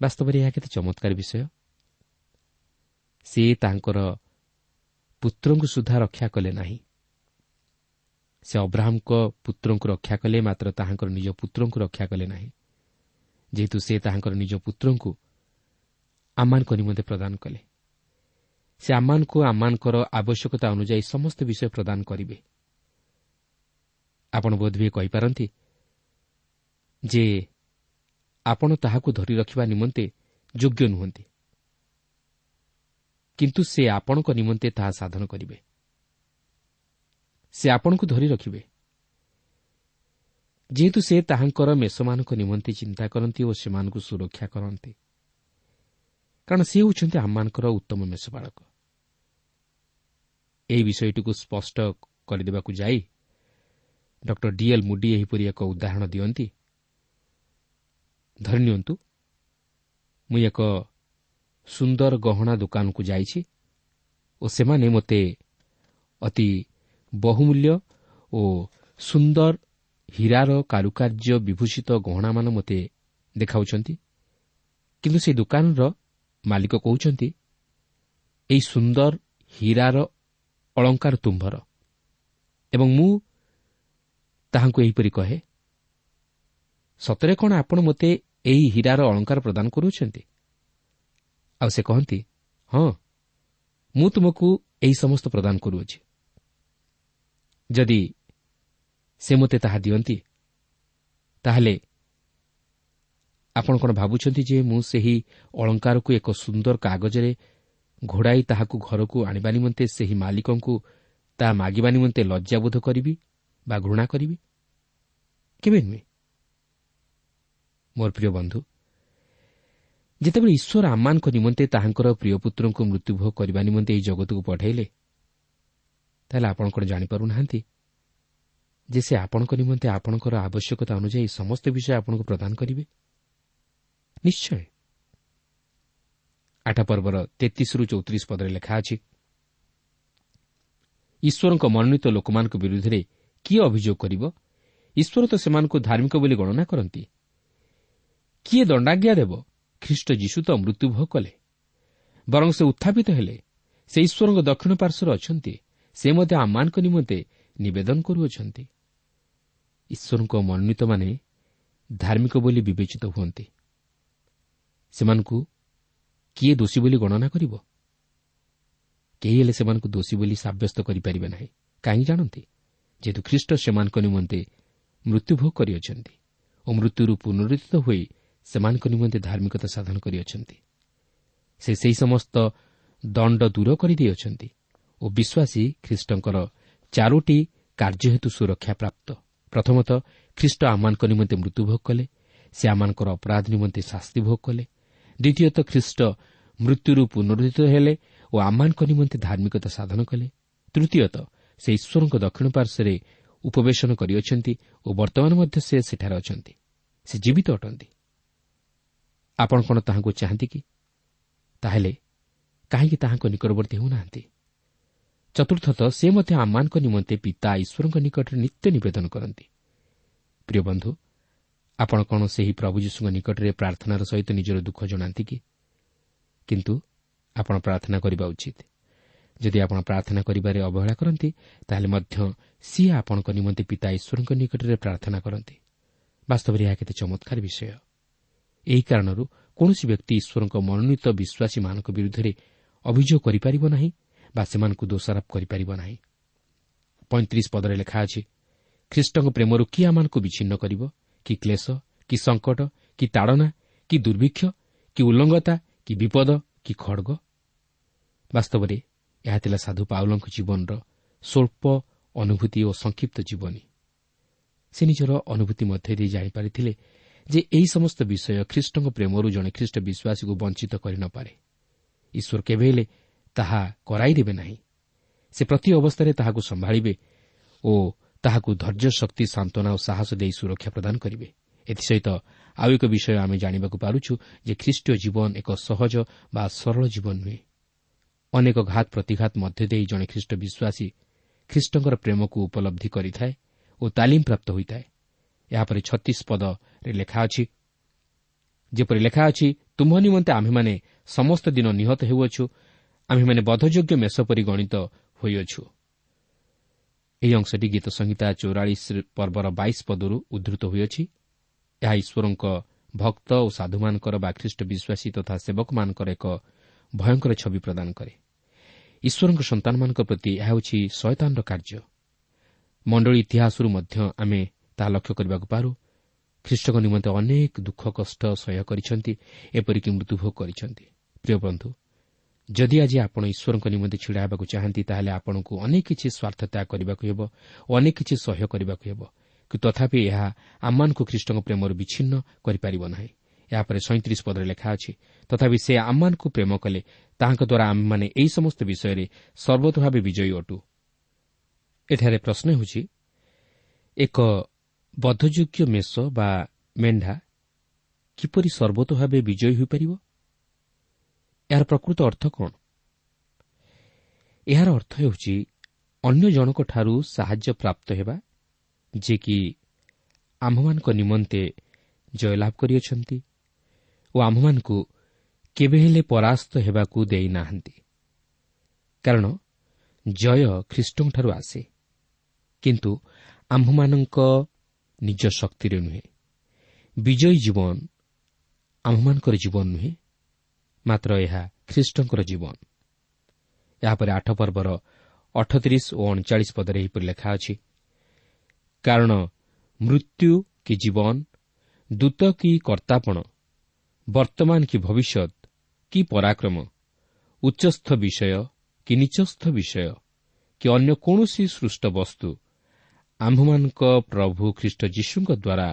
ବାସ୍ତବରେ ଏହା କେତେ ଚମତ୍କାର ବିଷୟ। ସେ ତାଙ୍କର ପୁତ୍ରଙ୍କୁ ସୁଦ୍ଧା ରକ୍ଷା କଲେ ନାହିଁ। ସେ ଅବ୍ରାହ୍ମଙ୍କ ପୁତ୍ରଙ୍କୁ ରକ୍ଷା କଲେ ମାତ୍ର ତାହାଙ୍କର ନିଜ ପୁତ୍ରଙ୍କୁ ରକ୍ଷା କଲେ ନାହିଁ। ଯେହେତୁ ସେ ତାହାଙ୍କର ନିଜ ପୁତ୍ରଙ୍କୁ ଆମମାନଙ୍କ ନିମନ୍ତେ ପ୍ରଦାନ କଲେ। ସେ ଆମମାନଙ୍କୁ ଆମମାନଙ୍କର ଆବଶ୍ୟକତା ଅନୁଯାୟୀ ସମସ୍ତ ବିଷୟ ପ୍ରଦାନ କରିବେ। ଆପଣ ବୋଧହୁଏ କହିପାରନ୍ତି? ଯେ ଆପଣ ତାହାକୁ ଧରି ରଖିବା ନିମନ୍ତେ ଯୋଗ୍ୟ ନୁହନ୍ତି। କିନ୍ତୁ ସେ ଆପଣଙ୍କ ନିମନ୍ତେ ତାହା ସାଧନ କରିବେ। ସେ ଆପଣଙ୍କୁ ଧରି ରଖିବେ। ଯେହେତୁ ସେ ତାହାଙ୍କର ମେଷମାନଙ୍କ ନିମନ୍ତେ ଚିନ୍ତା କରନ୍ତି ଓ ସେମାନଙ୍କୁ ସୁରକ୍ଷା କରନ୍ତି। କାରଣ ସେ ହେଉଛନ୍ତି ଆମମାନଙ୍କର ଉତ୍ତମ ମେଷପାଳକ। ଏହି ବିଷୟଟିକୁ ସ୍ପଷ୍ଟ କରିଦେବାକୁ ଯାଇ ଡକ୍ଟର ଡିଏଲ୍ ମୁଡି ଏହିପରି ଏକ ଉଦାହରଣ ଦିଅନ୍ତି। ଧରିନିଅନ୍ତୁ ମୁଁ ଏକ ସୁନ୍ଦର ଗହଣା ଦୋକାନକୁ ଯାଇଛି ଓ ସେମାନେ ମୋତେ ଅତି ବହୁମୂଲ୍ୟ ଓ ସୁନ୍ଦର ହୀରାର କାରୁକାର୍ଯ୍ୟ ବିଭୂଷିତ ଗହଣାମାନ ମୋତେ ଦେଖାଉଛନ୍ତି। କିନ୍ତୁ ସେହି ଦୋକାନର ମାଲିକ କହୁଛନ୍ତି ଏହି ସୁନ୍ଦର ହୀରାର ଅଳଙ୍କାର ତୁମ୍ଭର। ଏବଂ ମୁଁ ତାହାଙ୍କୁ ଏହିପରି କହେ ସତରେ କ'ଣ ଆପଣ ମୋତେ ଏହି ହୀରାର ଅଳଙ୍କାର ପ୍ରଦାନ କରୁଅଛନ୍ତି ଆଉ ସେ କହନ୍ତି ହଁ ମୁଁ ତୁମକୁ ଏହି ସମସ୍ତ ପ୍ରଦାନ କରୁଅଛି। ଯଦି ସେ ମୋତେ ତାହା ଦିଅନ୍ତି ତାହେଲେ ଆପଣ କ'ଣ ଭାବୁଛନ୍ତି ଯେ ମୁଁ ସେହି ଅଳଙ୍କାରକୁ ଏକ ସୁନ୍ଦର କାଗଜରେ ଘୋଡ଼ାଇ ତାହାକୁ ଘରକୁ ଆଣିବା ନିମନ୍ତେ ସେହି ମାଲିକଙ୍କୁ ତାହା ମାଗିବା ନିମନ୍ତେ ଲଜ୍ଜାବୋଧ କରିବି ବା ଘୃଣା କରିବି? କେବେ ନୁହେଁ ମୋର ପ୍ରିୟ ବନ୍ଧୁ ଯେତେବେଳେ ଈଶ୍ୱର ଆମମାନଙ୍କ ନିମନ୍ତେ ତାହାଙ୍କର ପ୍ରିୟ ପୁତ୍ରଙ୍କୁ ମୃତ୍ୟୁଭୋଗ କରିବା ନିମନ୍ତେ ଏହି ଜଗତକୁ ପଠାଇଲେ ତାହେଲେ ଆପଣ କ'ଣ ଜାଣିପାରୁନାହାନ୍ତି ଯେ ସେ ଆପଣଙ୍କ ନିମନ୍ତେ ଆପଣଙ୍କର ଆବଶ୍ୟକତା ଅନୁଯାୟୀ ସମସ୍ତ ବିଷୟ ଆପଣଙ୍କୁ ପ୍ରଦାନ କରିବେ ନିଶ୍ଚୟ ଆଠ ପର୍ବର ତେତିଶରୁ ଚଉତିରିଶ ପଦରେ ଲେଖା ଅଛି ଈଶ୍ୱରଙ୍କ ମନୋନୀତ ଲୋକମାନଙ୍କ ବିରୁଦ୍ଧରେ କିଏ ଅଭିଯୋଗ କରିବ? ଈଶ୍ୱର ତ ସେମାନଙ୍କୁ ଧାର୍ମିକ ବୋଲି ଗଣନା କରନ୍ତି। କିଏ ଦଣ୍ଡାଜ୍ଞା ଦେବ? ଖ୍ରୀଷ୍ଟ ଯୀଶୁ ତ ମୃତ୍ୟୁଭୋଗ କଲେ। ବରଂ ସେ ଉତ୍ଥାପିତ ହେଲେ। ସେ ଈଶ୍ୱରଙ୍କ ଦକ୍ଷିଣ ପାର୍ଶ୍ୱରେ ଅଛନ୍ତି। ସେ ମଧ୍ୟ ଆମମାନଙ୍କ ନିମନ୍ତେ ନିବେଦନ କରୁଅଛନ୍ତି। ଈଶ୍ୱରଙ୍କ ମନୋନୀତମାନେ ଧାର୍ମିକ ବୋଲି ବିବେଚିତ ହୁଅନ୍ତି। ସେମାନଙ୍କୁ କିଏ ଦୋଷୀ ବୋଲି ଗଣନା କରିବ? କେହି ହେଲେ ସେମାନଙ୍କୁ ଦୋଷୀ ବୋଲି ସାବ୍ୟସ୍ତ କରିପାରିବେ ନାହିଁ। କାହିଁକି ଜାଣନ୍ତି? ଯେହେତୁ ଖ୍ରୀଷ୍ଟ ସେମାନଙ୍କ ନିମନ୍ତେ ମୃତ୍ୟୁଭୋଗ କରିଅଛନ୍ତି ଓ ମୃତ୍ୟୁରୁ ପୁନରୁଦ୍ଧିତ ହୋଇ ସେମାନଙ୍କ ନିମନ୍ତେ ଧାର୍ମିକତା ସାଧନ କରିଅଛନ୍ତି। ସେ ସେହି ସମସ୍ତ ଦଣ୍ଡ ଦୂର କରିଦେଇଅଛନ୍ତି ଓ ବିଶ୍ୱାସୀ ଖ୍ରୀଷ୍ଟଙ୍କର ଚାରୋଟି କାର୍ଯ୍ୟ ହେତୁ ସୁରକ୍ଷା ପ୍ରାପ୍ତ ପ୍ରଥମତଃ ଖ୍ରୀଷ୍ଟ ଆମମାନଙ୍କ ନିମନ୍ତେ ମୃତ୍ୟୁଭୋଗ କଲେ ସେ ଆମମାନଙ୍କର ଅପରାଧ ନିମନ୍ତେ ଶାସ୍ତି ଭୋଗ କଲେ। ଦ୍ୱିତୀୟତଃ ଖ୍ରୀଷ୍ଟ ମୃତ୍ୟୁରୁ ପୁନରୁଦ୍ଧିତ ହେଲେ ଓ ଆମମାନଙ୍କ ନିମନ୍ତେ ଧାର୍ମିକତା ସାଧନ କଲେ। ତୃତୀୟତଃ ସେ ଈଶ୍ୱରଙ୍କ ଦକ୍ଷିଣ ପାର୍ଶ୍ୱରେ ଉପବେଶନ କରିଅଛନ୍ତି ଓ ବର୍ତ୍ତମାନ ମଧ୍ୟ ସେ ସେଠାରେ ଅଛନ୍ତି। ସେ ଜୀବିତ ଅଟନ୍ତି। ଆପଣ କ'ଣ ତାହାଙ୍କୁ ଚାହାନ୍ତି କି? ତାହେଲେ କାହିଁକି ତାହାଙ୍କ ନିକଟବର୍ତ୍ତୀ ହେଉନାହାନ୍ତି? ଚତୁର୍ଥତଃ ସେ ମଧ୍ୟ ଆମମାନଙ୍କ ନିମନ୍ତେ ପିତା ଈଶ୍ୱରଙ୍କ ନିକଟରେ ନିତ୍ୟ ନିବେଦନ କରନ୍ତି। ପ୍ରିୟ ବନ୍ଧୁ ଆପଣ କ'ଣ ସେହି ପ୍ରଭୁ ଯୀଶୁଙ୍କ ନିକଟରେ ପ୍ରାର୍ଥନାର ସହିତ ନିଜର ଦୁଃଖ ଜଣାନ୍ତି କି? କିନ୍ତୁ ଆପଣ ପ୍ରାର୍ଥନା କରିବା ଉଚିତ। ଯଦି ଆପଣ ପ୍ରାର୍ଥନା କରିବାରେ ଅବହେଳା କରନ୍ତି ତାହେଲେ ମଧ୍ୟ ସିଏ ଆପଣଙ୍କ ନିମନ୍ତେ ପିତା ଈଶ୍ୱରଙ୍କ ନିକଟରେ ପ୍ରାର୍ଥନା କରନ୍ତି। ବାସ୍ତବରେ ଏହା କେତେ ଚମତ୍କାର ବିଷୟ। ଏହି କାରଣରୁ କୌଣସି ବ୍ୟକ୍ତି ଈଶ୍ୱରଙ୍କ ମନୋନୀତ ବିଶ୍ୱାସୀମାନଙ୍କ ବିରୁଦ୍ଧରେ ଅଭିଯୋଗ କରିପାରିବ ନାହିଁ ବା ସେମାନଙ୍କୁ ଦୋଷାରୋପ କରିପାରିବ ନାହିଁ। ପଇଁତିରିଶ ପଦରେ ଲେଖା ଅଛି ଖ୍ରୀଷ୍ଟଙ୍କ ପ୍ରେମରୁ କିଏ ଆମମାନଙ୍କୁ ବିଚ୍ଛିନ୍ନ କରିବ? କି କ୍ଲେଶ କି ସଙ୍କଟ କି ତାଡ଼ନା କି ଦୁର୍ଭିକ୍ଷ କି ଉଲ୍ଲଙ୍ଗତା କି ବିପଦ କି ଖଡ଼ଗ? ବାସ୍ତବରେ ଏହା ଥିଲା ସାଧୁ ପାଉଲଙ୍କ ଜୀବନର ସ୍ୱଳ୍ପ ଅନୁଭୂତି ଓ ସଂକ୍ଷିପ୍ତ ଜୀବନୀ। ସେ ନିଜର ଅନୁଭୂତି ମଧ୍ୟ ଦେଇ ଜାଣିପାରିଥିଲେ ଯେ ଏହି ସମସ୍ତ ବିଷୟ ଖ୍ରୀଷ୍ଟଙ୍କ ପ୍ରେମରୁ ଜଣେ ଖ୍ରୀଷ୍ଟ ବିଶ୍ୱାସୀକୁ ବଞ୍ଚିତ କରିନପାରେ ଈଶ୍ୱର କେବେ ହେଲେ ତାହା କରାଇଦେବେ ନାହିଁ। ସେ ପ୍ରତି ଅବସ୍ଥାରେ ତାହାକୁ ସମ୍ଭାଳିବେ ଓ ତାହାକୁ ଧୈର୍ଯ୍ୟ ଶକ୍ତି ସାନ୍ତ୍ୱନା ଓ ସାହସ ଦେଇ ସୁରକ୍ଷା ପ୍ରଦାନ କରିବେ। ଏଥିସହିତ ଆଉ ଏକ ବିଷୟ ଆମେ ଜାଣିବାକୁ ପାରୁଛୁ ଯେ ଖ୍ରୀଷ୍ଟୀୟ ଜୀବନ ଏକ ସହଜ ବା ସରଳ ଜୀବନ ନୁହେଁ। ଅନେକ ଘାତ ପ୍ରତିଘାତ ମଧ୍ୟ ଦେଇ ଜଣେ ଖ୍ରୀଷ୍ଟ ବିଶ୍ୱାସୀ ଖ୍ରୀଷ୍ଟଙ୍କର ପ୍ରେମକୁ ଉପଲବ୍ଧି କରିଥାଏ ଓ ତାଲିମ ପ୍ରାପ୍ତ ହୋଇଥାଏ। ଏହାପରେ ଛତିଶ ପଦରେ ଲେଖା ଅଛି ଯେପରି ଲେଖା ଅଛି ତୁମ୍ଭ ନିମନ୍ତେ ଆମ୍ଭେମାନେ ସମସ୍ତ ଦିନ ନିହତ ହେଉଅଛୁ ଆମ୍ଭେମାନେ ବଧଯୋଗ୍ୟ ମେଷ ପରି ଗଣିତ ହୋଇଅଛୁ। ଏହି ଅଂଶଟି ଗୀତ ସଂହିତା ଚଉରାଳିଶ ପର୍ବର ବାଇଶ ପଦରୁ ଉଦ୍ଧୃତ ହୋଇଅଛି। ଏହା ଈଶ୍ୱରଙ୍କ ଭକ୍ତ ଓ ସାଧୁମାନଙ୍କର ବା ଖ୍ରୀଷ୍ଟ ବିଶ୍ୱାସୀ ତଥା ସେବକମାନଙ୍କର ଏକ ଭୟଙ୍କର ଛବି ପ୍ରଦାନ କରେ। ଈଶ୍ୱରଙ୍କ ସନ୍ତାନମାନଙ୍କ ପ୍ରତି ଏହା ହେଉଛି ଶୟତାନର କାର୍ଯ୍ୟ। ମଣ୍ଡଳୀ ଇତିହାସରୁ ମଧ୍ୟ ଆମେ ତାହା ଲକ୍ଷ୍ୟ କରିବାକୁ ପାରୁ। ଖ୍ରୀଷ୍ଟଙ୍କ ନିମନ୍ତେ ଅନେକ ଦୁଃଖ କଷ୍ଟ ସହ୍ୟ କରିଛନ୍ତି ଏପରିକି ମୃତ୍ୟୁଭୋଗ କରିଛନ୍ତି। ପ୍ରିୟ ବନ୍ଧୁ ଯଦି ଆଜି ଆପଣ ଈଶ୍ୱରଙ୍କ ନିମନ୍ତେ ଛିଡ଼ା ହେବାକୁ ଚାହାନ୍ତି ତାହେଲେ ଆପଣଙ୍କୁ ଅନେକ କିଛି ସ୍ୱାର୍ଥ ତ୍ୟାଗ କରିବାକୁ ହେବ ଓ ଅନେକ କିଛି ସହ୍ୟ କରିବାକୁ ହେବ। କିନ୍ତୁ ତଥାପି ଏହା ଆମମାନଙ୍କୁ ଖ୍ରୀଷ୍ଟଙ୍କ ପ୍ରେମରୁ ବିଚ୍ଛିନ୍ନ କରିପାରିବ ନାହିଁ। ଏହାପରେ ସଇଁତିରିଶ ପଦରେ ଲେଖା ଅଛି ତଥାପି ସେ ଆମମାନଙ୍କୁ ପ୍ରେମ କଲେ ତାହାଙ୍କ ଦ୍ୱାରା ଆମେମାନେ ଏହି ସମସ୍ତ ବିଷୟରେ ସର୍ବତ ଭାବେ ବିଜୟୀ ଅଟୁ। ଏଠାରେ ପ୍ରଶ୍ନ ହେଉଛି ଏକ ବଦ୍ଧଯୋଗ୍ୟ ମେଷ ବା ମେଣ୍ଢା କିପରି ସର୍ବତ ଭାବେ ବିଜୟୀ ହୋଇପାରିବ? ଏହାର ପ୍ରକୃତ ଅର୍ଥ କ'ଣ? ଏହାର ଅର୍ଥ ହେଉଛି ଅନ୍ୟ ଜଣଙ୍କଠାରୁ ସାହାଯ୍ୟ ପ୍ରାପ୍ତ ହେବା ଯିଏକି ଆମ୍ଭମାନଙ୍କ ନିମନ୍ତେ ଜୟଲାଭ କରିଅଛନ୍ତି। ଓ ଆମ୍ଭମାନଙ୍କୁ କେବେ ହେଲେ ପରାସ୍ତ ହେବାକୁ ଦେଇନାହାନ୍ତି। କାରଣ ଜୟ ଖ୍ରୀଷ୍ଟଙ୍କଠାରୁ ଆସେ। କିନ୍ତୁ ଆମ୍ଭମାନଙ୍କ ନିଜ ଶକ୍ତିରେ ନୁହେଁ। ବିଜୟୀ ଜୀବନ ଆମ୍ଭମାନଙ୍କର ଜୀବନ ନୁହେଁ ମାତ୍ର ଏହା ଖ୍ରୀଷ୍ଟଙ୍କର ଜୀବନ। ଏହାପରେ ଆଠ ପର୍ବର ଅଠତିରିଶ ଓ ଅଣଚାଳିଶ ପଦରେ ଏହିପରି ଲେଖା ଅଛି କାରଣ ମୃତ୍ୟୁ କି ଜୀବନ ଦୂତ କି କର୍ତ୍ତାପଣ ବର୍ତ୍ତମାନ କି ଭବିଷ୍ୟତ କି ପରାକ୍ରମ ଉଚ୍ଚସ୍ଥ ବିଷୟ କି ନିଚସ୍ଥ ବିଷୟ କି ଅନ୍ୟ କୌଣସି ସୃଷ୍ଟ ବସ୍ତୁ ଆମ୍ଭମାନଙ୍କ ପ୍ରଭୁ ଖ୍ରୀଷ୍ଟ ଯୀଶୁଙ୍କ ଦ୍ୱାରା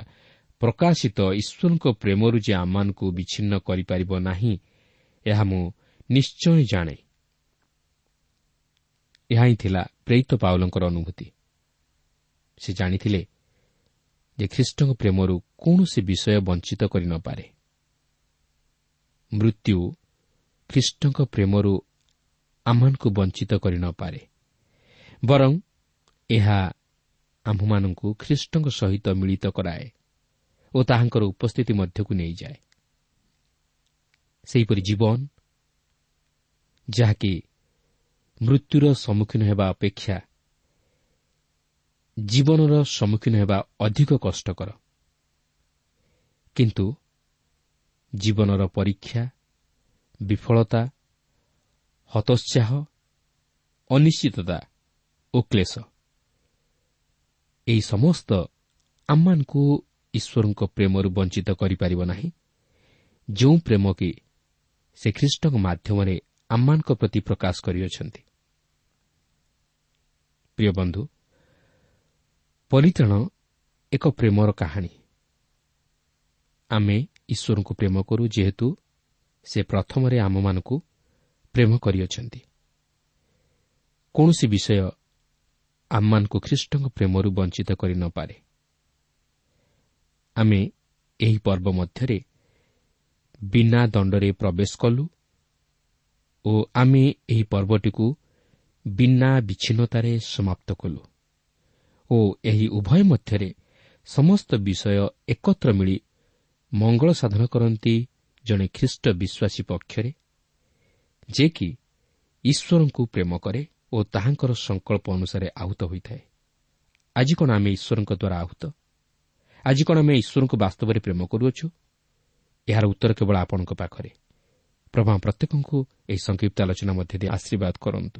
ପ୍ରକାଶିତ ଈଶ୍ୱରଙ୍କ ପ୍ରେମରୁ ଯେ ଆମମାନଙ୍କୁ ବିଚ୍ଛିନ୍ନ କରିପାରିବ ନାହିଁ ଏହା ମୁଁ ନିଶ୍ଚୟ ଜାଣେ। ଏହା ହିଁ ଥିଲା ପ୍ରେରିତ ପାଉଲଙ୍କର ଅନୁଭୂତି। ସେ ଜାଣିଥିଲେ ଯେ ଖ୍ରୀଷ୍ଟଙ୍କ ପ୍ରେମରୁ କୌଣସି ବିଷୟ ବଞ୍ଚିତ କରିନପାରେ ମୃତ୍ୟୁ ଖ୍ରୀଷ୍ଟଙ୍କ ପ୍ରେମରୁ ଆମମାନଙ୍କୁ ବଞ୍ଚିତ କରିନପାରେ ବରଂ ଏହା ଆମ୍ଭମାନଙ୍କୁ ଖ୍ରୀଷ୍ଟଙ୍କ ସହିତ ମିଳିତ କରାଏ ଓ ତାହାଙ୍କର ଉପସ୍ଥିତି ମଧ୍ୟକୁ ନେଇଯାଏ। ସେହିପରି ଜୀବନ ଯାହାକି ମୃତ୍ୟୁର ସମ୍ମୁଖୀନ ହେବା ଅପେକ୍ଷା ଜୀବନର ସମ୍ମୁଖୀନ ହେବା ଅଧିକ କଷ୍ଟକର। କିନ୍ତୁ ଜୀବନର ପରୀକ୍ଷା ବିଫଳତା ହତୋତ୍ସାହ ଅନିଶ୍ଚିତତା ଓ କ୍ଲେଶ। ଏହି ସମସ୍ତ ଆମମାନଙ୍କୁ ଈଶ୍ୱରଙ୍କ ପ୍ରେମରୁ ବଞ୍ଚିତ କରିପାରିବ ନାହିଁ। ଯେଉଁ ପ୍ରେମ କି ସେ ଖ୍ରୀଷ୍ଟଙ୍କ ମାଧ୍ୟମରେ ଆମମାନଙ୍କ ପ୍ରତି ପ୍ରକାଶ କରିଅଛନ୍ତି। ପରିତ୍ରାଣ ଏକ ପ୍ରେମର କାହାଣୀ। ଆମେ ଈଶ୍ୱରଙ୍କୁ ପ୍ରେମ କରୁ ଯେହେତୁ ସେ ପ୍ରଥମରେ ଆମମାନଙ୍କୁ ପ୍ରେମ କରିଅଛନ୍ତି। କୌଣସି ବିଷୟ ଆମମାନଙ୍କୁ ଖ୍ରୀଷ୍ଟଙ୍କ ପ୍ରେମରୁ ବଞ୍ଚିତ କରିନପାରେ ଆମେ ଏହି ପର୍ବ ମଧ୍ୟରେ ବିନା ଦଣ୍ଡରେ ପ୍ରବେଶ କଲୁ ଓ ଆମେ ଏହି ପର୍ବଟିକୁ ବିନା ବିଚ୍ଛିନ୍ନତାରେ ସମାପ୍ତ କଲୁ ଓ ଏହି ଉଭୟ ମଧ୍ୟରେ ସମସ୍ତ ବିଷୟ ଏକତ୍ର ମିଳି ମଙ୍ଗଳ ସାଧନ କରନ୍ତି ଜଣେ ଖ୍ରୀଷ୍ଟ ବିଶ୍ୱାସୀ ପକ୍ଷରେ ଯେ କି ଈଶ୍ୱରଙ୍କୁ ପ୍ରେମ କରେ ଓ ତାହାଙ୍କର ସଂକଳ୍ପ ଅନୁସାରେ ଆହୁତ ହୋଇଥାଏ। ଆଜି କ'ଣ ଆମେ ଈଶ୍ୱରଙ୍କ ଦ୍ୱାରା ଆହୁତ? ଆଜି କ'ଣ ଆମେ ଈଶ୍ୱରଙ୍କୁ ବାସ୍ତବରେ ପ୍ରେମ କରୁଅଛୁ? ଏହାର ଉତ୍ତର କେବଳ ଆପଣଙ୍କ ପାଖରେ। ପ୍ରଭା ପ୍ରତ୍ୟେକଙ୍କୁ ଏହି ସଂକ୍ଷିପ୍ତ ଆଲୋଚନା ମଧ୍ୟ ଦେଇ ଆଶୀର୍ବାଦ କରନ୍ତୁ।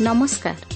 ନମସ୍କାର।